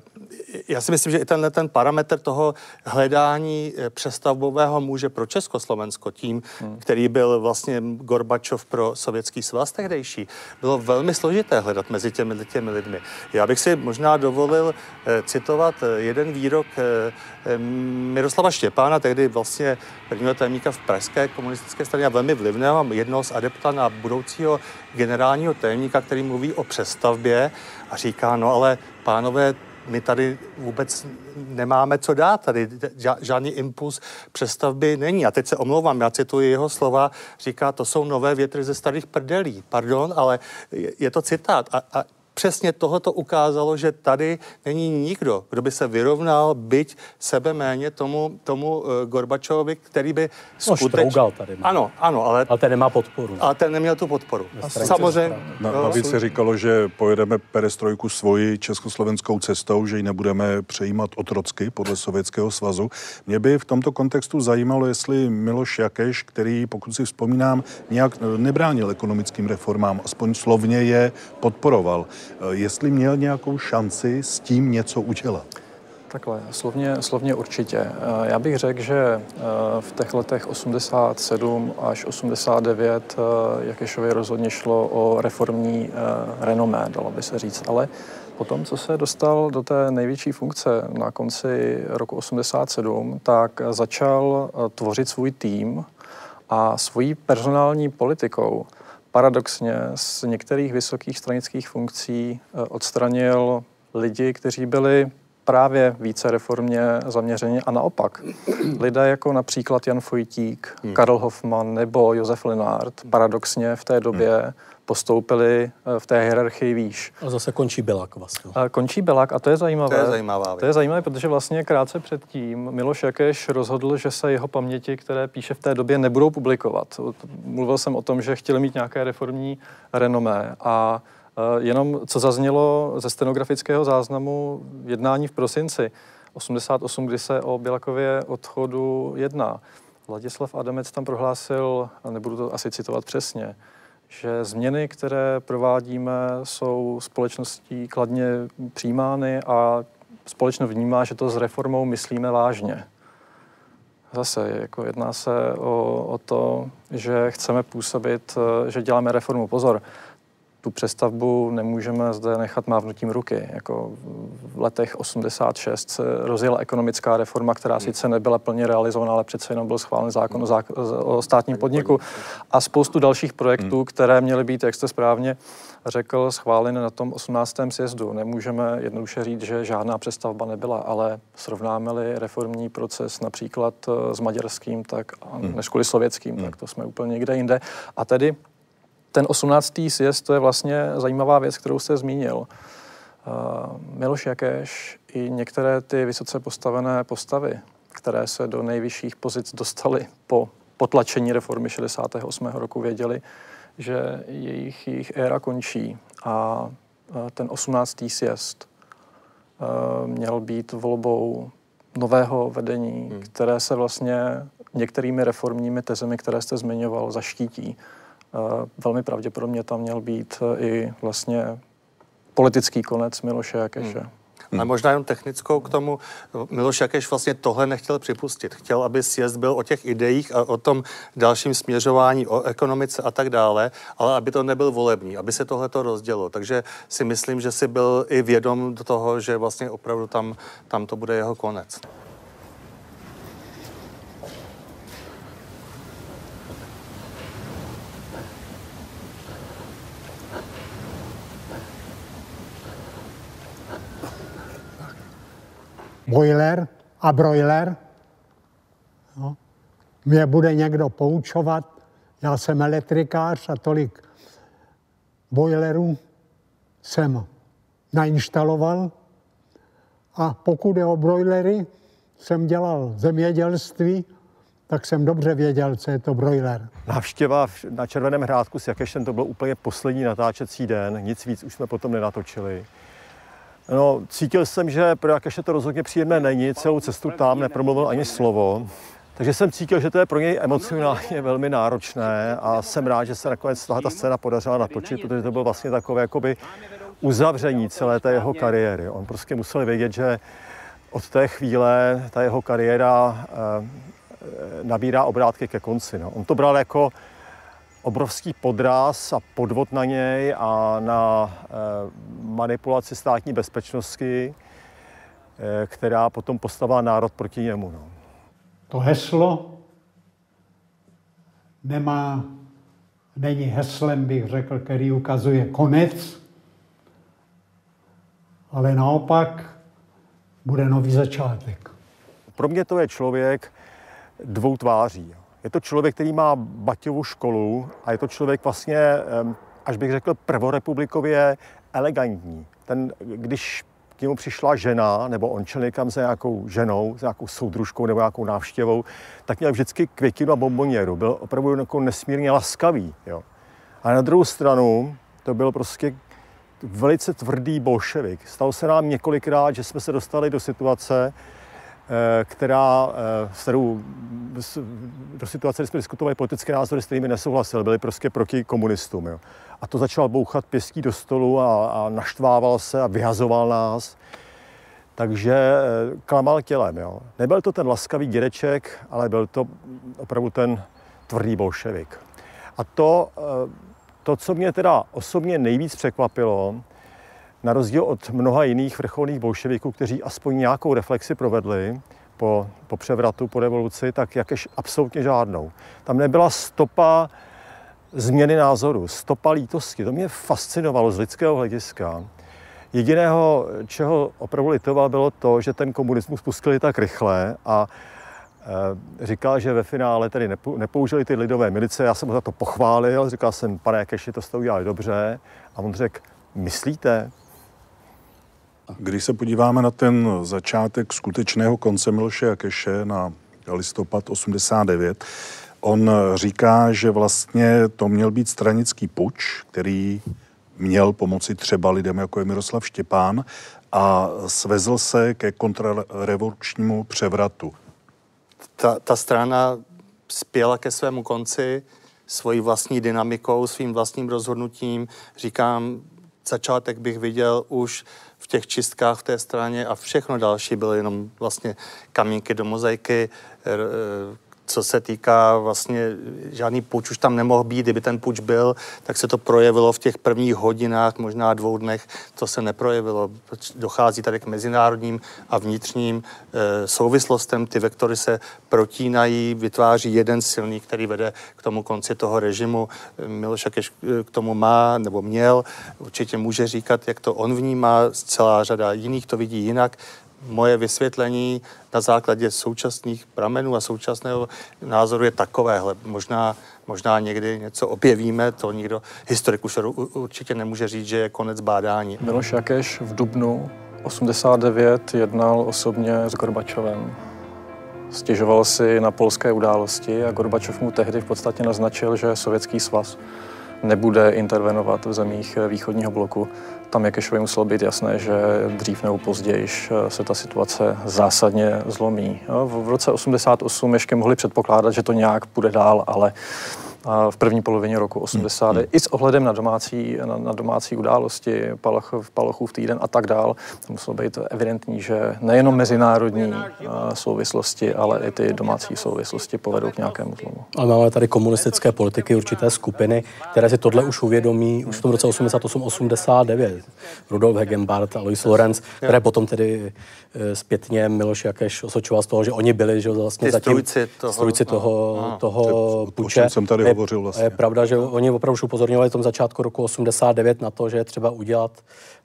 já si myslím, že i tenhle ten parametr toho hledání přestavbového muže pro Československo, tím, hmm. který byl vlastně Gorbačov pro sovětský svaz tehdejší, bylo velmi složité hledat mezi těmi, těmi lidmi. Já bych bych si možná dovolil eh, citovat eh, jeden výrok eh, Miroslava Štěpána, tehdy vlastně prvního tajemníka v Pražské komunistické straně a velmi vlivného, jednoho z adepta na budoucího generálního tajemníka, který mluví o přestavbě a říká, no ale pánové, my tady vůbec nemáme co dát, tady žádný impuls přestavby není. A teď se omlouvám, já cituji jeho slova, říká, to jsou nové větry ze starých prdelí. Pardon, ale je to citát. A, a přesně tohoto ukázalo, že tady není nikdo, kdo by se vyrovnal, byť sebe méně tomu, tomu uh, Gorbačovi, který by no, skutečně... tady má. Ano, ano, ale... Ale ten nemá podporu. Ale ten neměl tu podporu. Samozřejmě. Na, navíc se říkalo, že pojedeme perestrojku svoji československou cestou, že ji nebudeme přejímat otrocky podle Sovětského svazu. Mě by v tomto kontextu zajímalo, jestli Miloš Jakeš, který, pokud si vzpomínám, nějak nebránil ekonomickým reformám, aspoň slovně je podporoval. Eh, jestli měl nějakou šanci s tím něco udělat. Takhle, slovně, slovně určitě. Eh, já bych řekl, že eh, v těch letech 87 až 89 Jakešovi rozhodně šlo o reformní renomé, dalo by se říct, ale potom, co se dostal do té největší funkce na konci roku 87, tak začal tvořit svůj tým a svojí personální politikou paradoxně z některých vysokých stranických funkcí eh, odstranil lidi, kteří byli právě více reformně zaměření a naopak. Lidé jako například Jan Fojtík, hmm. Karl Hoffman nebo Josef Linard paradoxně v té době hmm. Postoupili eh, v té hierarchii výš. A zase končí Belák vlastně. A končí Belák a to je zajímavé. To je zajímavá To je zajímavé, protože vlastně krátce předtím Miloš Jakeš rozhodl, že se jeho paměti, které píše v té době, nebudou publikovat. Mluvil jsem o tom, že chtěli mít nějaké reformní renomé a Eh, jenom co zaznělo ze stenografického záznamu jednání v prosinci 88, kdy se o Bělakově odchodu jedná. Vladislav Adamec tam prohlásil, a nebudu to asi citovat přesně, že změny, které provádíme, jsou společností kladně přijímány a společnost vnímá, že to s reformou myslíme vážně. Zase jako jedná se o, o to, že chceme působit, eh, že děláme reformu. Pozor, tu přestavbu nemůžeme zde nechat mávnutím ruky. Jako v letech 86 se rozjela ekonomická reforma, která sice nebyla plně realizovaná, ale přece jenom byl schválen zákon o, zák- o státním podniku a spoustu dalších projektů, které měly být, jak jste správně řekl, schváleny na tom 18. sjezdu. Nemůžeme jednoduše říct, že žádná přestavba nebyla, ale srovnáme-li reformní proces například eh, s maďarským, tak než kvůli sovětským, tak to jsme úplně někde jinde. A tedy ten 18. sjezd, to je vlastně zajímavá věc, kterou jste zmínil. Uh, Miloš Jakeš i některé ty vysoce postavené postavy, které se do nejvyšších pozic dostaly po potlačení reformy 68. roku, věděli, že jejich, jejich éra končí a ten 18. sjezd měl být volbou nového vedení, hmm. které se vlastně některými reformními tezemi, které jste zmiňoval, zaštítí velmi pravděpodobně tam měl být e, i vlastně politický konec Miloše Jakeše. Hmm. Hmm. A možná jenom technickou k tomu. Miloš Jakeš vlastně tohle nechtěl připustit. Chtěl, aby sjezd byl o těch ideích a o tom dalším směřování, o ekonomice a tak dále, ale aby to nebyl volební, aby se tohle to rozdělo. Takže si myslím, že si byl i vědom do toho, že vlastně opravdu tam, tam to bude jeho konec. Boiler a broiler. No. Mě bude někdo poučovat, já jsem elektrikář a tolik boilerů jsem nainštaloval. A pokud je o broilery, jsem dělal zemědělství, tak jsem dobře věděl, co je to broiler. Návštěva na Červeném hrádku s Jakešem to byl úplně poslední natáčecí den, nic víc už jsme potom nenatočili. No, cítil jsem, že pro Jakeše to rozhodně příjemné není, celou cestu tam nepromluvil ani slovo. Takže jsem cítil, že to je pro něj emocionálně velmi náročné a jsem rád, že se nakonec ta scéna podařila natočit, protože to bylo vlastně takové jakoby uzavření celé té jeho kariéry. On prostě musel vědět, že od té chvíle ta jeho kariéra eh, nabírá obrátky ke konci. No. On to bral jako obrovský podraz a podvod na něj a na eh, manipulaci státní bezpečnosti, eh, která potom postavila národ proti němu. No. To heslo nemá, není heslem, bych řekl, který ukazuje konec, ale naopak bude nový začátek. Pro mě to je člověk dvou tváří. Je to člověk, který má Baťovu školu a je to člověk vlastně, až bych řekl, prvorepublikově elegantní. Ten, když k němu přišla žena, nebo on šel někam za nějakou ženou, za nějakou soudružkou nebo nějakou návštěvou, tak měl vždycky květinu a bomboněru. Byl opravdu jako nesmírně laskavý. Jo. A na druhou stranu to byl prostě velice tvrdý bolševik. Stalo se nám několikrát, že jsme se dostali do situace, která, eh, s kterou do situace, kdy jsme diskutovali politické názory, s kterými nesouhlasili, byli prostě proti komunistům. Jo. A to začal bouchat pěstí do stolu a, a naštvával se a vyhazoval nás. Takže eh, klamal tělem. Jo. Nebyl to ten laskavý dědeček, ale byl to opravdu ten tvrdý bolševik. A to, to, co mě teda osobně nejvíc překvapilo, na rozdíl od mnoha jiných vrcholných bolševiků, kteří aspoň nějakou reflexi provedli po, po převratu, po revoluci, tak jakéž absolutně žádnou. Tam nebyla stopa změny názoru, stopa lítosti, to mě fascinovalo z lidského hlediska. Jediného, čeho opravdu litoval, bylo to, že ten komunismus pustili tak rychle a e, říkal, že ve finále tedy nepoužili ty lidové milice. Já jsem ho za to pochválil, říkal jsem, pane Jakeši, to jste udělali dobře. A on řekl, myslíte? Když se podíváme na ten začátek skutečného konce Miloše Jakeše na listopad 89, on říká, že vlastně to měl být stranický puč, který měl pomoci třeba lidem, jako je Miroslav Štěpán, a svezl se ke kontrarevolučnímu převratu. Ta, ta strana spěla ke svému konci svojí vlastní dynamikou, svým vlastním rozhodnutím. Říkám, začátek bych viděl už v těch čistkách v té straně a všechno další bylo jenom vlastně kamínky do mozaiky, co se týká vlastně, žádný puč už tam nemohl být, kdyby ten puč byl, tak se to projevilo v těch prvních hodinách, možná dvou dnech, to se neprojevilo. Dochází tady k mezinárodním a vnitřním e, souvislostem, ty vektory se protínají, vytváří jeden silný, který vede k tomu konci toho režimu. Miloš Jakeš k tomu má nebo měl, určitě může říkat, jak to on vnímá, celá řada jiných to vidí jinak moje vysvětlení na základě současných pramenů a současného názoru je takovéhle. Možná, možná někdy něco objevíme, to nikdo, historik už určitě nemůže říct, že je konec bádání. Miloš Jakeš v Dubnu 89 jednal osobně s Gorbačovem. Stěžoval si na polské události a Gorbačov mu tehdy v podstatě naznačil, že Sovětský svaz nebude intervenovat v zemích východního bloku. Tam Jakešovi muselo být jasné, že dřív nebo později se ta situace zásadně zlomí. V roce 88 ještě mohli předpokládat, že to nějak půjde dál, ale v první polovině roku 80. Hmm. I s ohledem na domácí, na, na domácí události, Palach, Palachův týden a tak dál, to muselo být evidentní, že nejenom mezinárodní souvislosti, ale i ty domácí souvislosti povedou k nějakému zlomu. Ale máme tady komunistické politiky, určité skupiny, které si tohle už uvědomí už v tom roce 88-89. Rudolf Hegenbart, Alois Lorenz, které potom tedy e, zpětně Miloš Jakeš osočoval z toho, že oni byli že vlastně zatím strujci toho, strujci toho, no, toho puče. jsem tady hovořil vlastně. Je pravda, že oni opravdu upozorňovali v tom začátku roku 89 na to, že je třeba udělat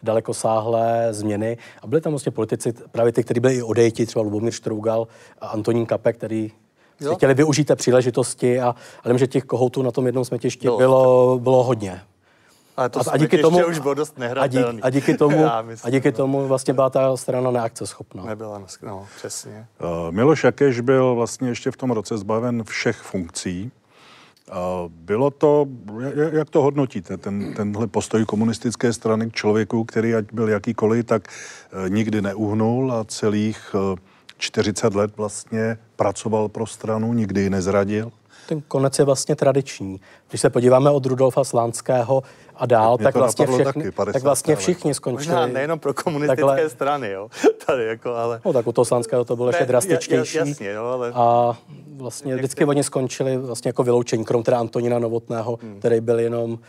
dalekosáhlé změny. A byli tam vlastně politici, právě ty, kteří byli i odejti, třeba Lubomír Štrougal a Antonín Kape, který jo. chtěli využít té příležitosti a, a vím, že těch kohoutů na tom jednom smětišti no. bylo, bylo hodně. Ale to a, a díky tomu už bylo dost a, díky, a díky tomu, myslím, a díky tomu vlastně byla ta strana neakceschopná. Nebyla, no, přesně. Uh, Miloš Jakeš byl vlastně ještě v tom roce zbaven všech funkcí. Bylo to, jak to hodnotíte, ten, tenhle postoj komunistické strany k člověku, který ať byl jakýkoliv, tak e, nikdy neuhnul a celých 40 e, let vlastně pracoval pro stranu, nikdy ji nezradil? Ten konec je vlastně tradiční. Když se podíváme od Rudolfa Slánského a dál, tak vlastně, všechny, taky, tak vlastně všichni skončili. Možná nejenom pro komunistické takhle, strany, jo. Tady jako, ale... No tak u toho Slánského to bylo ještě drastičtější. Jasně, jo, ale... A vlastně vždycky oni skončili vlastně jako vyloučení, krom teda Antonína Novotného, hmm. který byl jenom,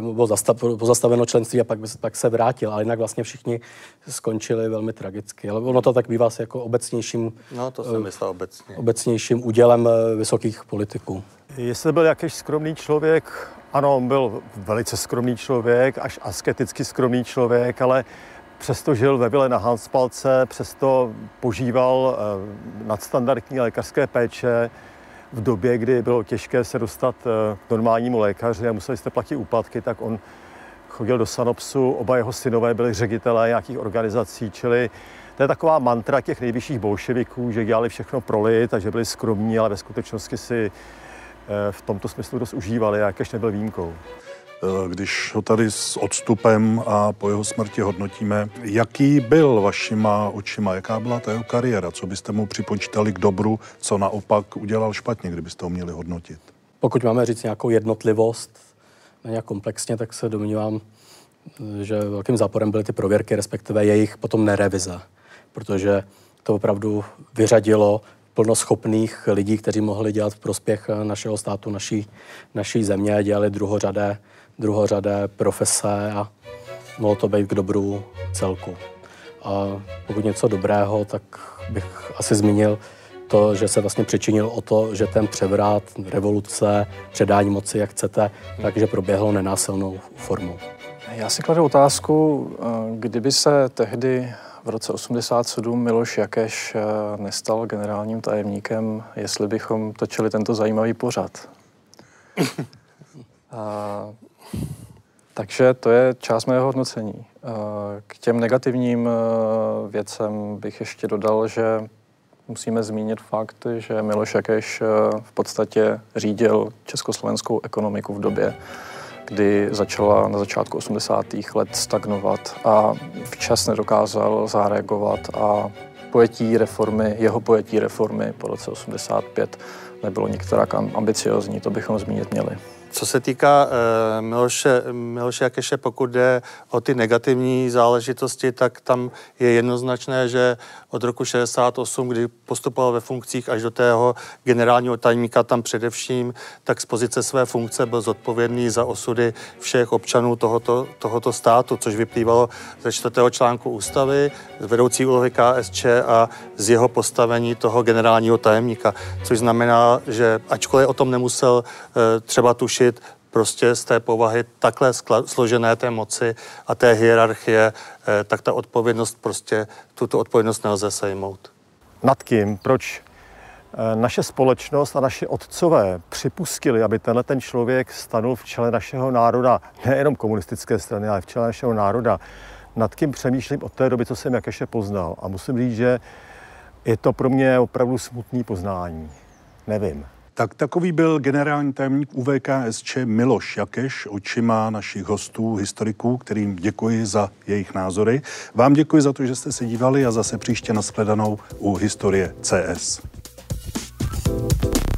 bylo, zastav, bylo zastaveno členství a pak, pak se vrátil, ale jinak vlastně všichni skončili velmi tragicky. Ale ono to tak bývá s jako obecnějším, no, to jsem uh, myslel obecně. obecnějším údělem uh, vysokých politiků. Jestli byl jakýž skromný člověk, ano, on byl velice skromný člověk, až asketicky skromný člověk, ale přesto žil ve vile na Hanspalce, přesto požíval eh, nadstandardní lékařské péče v době, kdy bylo těžké se dostat eh, k normálnímu lékaři a museli jste platit úplatky, tak on chodil do Sanopsu, oba jeho synové byli ředitelé nějakých organizací, čili to je taková mantra těch nejvyšších bolševiků, že dělali všechno pro lid a že byli skromní, ale ve skutečnosti si eh, v tomto smyslu dost užívali, jakéž nebyl výjimkou. Eh, když ho tady s odstupem a po jeho smrti hodnotíme, jaký byl vašima očima, jaká byla ta jeho kariéra, co byste mu připočítali k dobru, co naopak udělal špatně, kdybyste ho měli hodnotit? Pokud máme říct nějakou jednotlivost, nějak komplexně, tak se domnívám, že velkým záporem byly ty prověrky, respektive jejich potom nerevize, protože to opravdu vyřadilo plnoschopných lidí, kteří mohli dělat v prospěch našeho státu, naší, naší země, dělali druhořadé druhořadé profese a mohlo to být k dobru celku. A pokud něco dobrého, tak bych asi zmínil to, že se vlastně přičinil o to, že ten převrat, revoluce, předání moci, jak chcete, takže proběhlo nenásilnou formou. Já si kladu otázku, eh, kdyby se tehdy v roce 87 Miloš Jakeš eh, nestal generálním tajemníkem, jestli bychom točili tento zajímavý pořad. A, takže to je část mého hodnocení. K těm negativním věcem bych ještě dodal, že musíme zmínit fakt, že Miloš Jakeš v podstatě řídil československou ekonomiku v době, kdy začala na začátku 80. let stagnovat a včas nedokázal zareagovat a pojetí reformy, jeho pojetí reformy po roce 85 nebylo některá ambiciozní, to bychom zmínit měli. Co se týká uh, Miloše, Miloše Jakeše, pokud jde o ty negativní záležitosti, tak tam je jednoznačné, že od roku 68, kdy postupoval ve funkcích až do tého generálního tajemníka, tam především, tak z pozice své funkce byl zodpovědný za osudy všech občanů tohoto, tohoto státu, což vyplývalo ze čtvrtého článku ústavy, z vedoucí úlohy KSČ a z jeho postavení toho generálního tajemníka, což znamená, že ačkoliv o tom nemusel uh, třeba tušit, řešit prostě z té povahy takhle složené té moci a té hierarchie, eh, tak ta odpovědnost prostě, tuto odpovědnost nelze sejmout. Nad kým? Proč eh, naše společnost a naši otcové připustili, aby tenhle ten člověk stanul v čele našeho národa, nejenom komunistické strany, ale v čele našeho národa, nad kým přemýšlím od té doby, co jsem Jakeše poznal. A musím říct, že je to pro mě opravdu smutný poznání. Nevím. Tak takový byl generální tajemník UVKSČ Miloš Jakeš očima našich hostů, historiků, kterým děkuji za jejich názory. Vám děkuji za to, že jste se dívali a zase příště nashledanou u Historie CS. thank you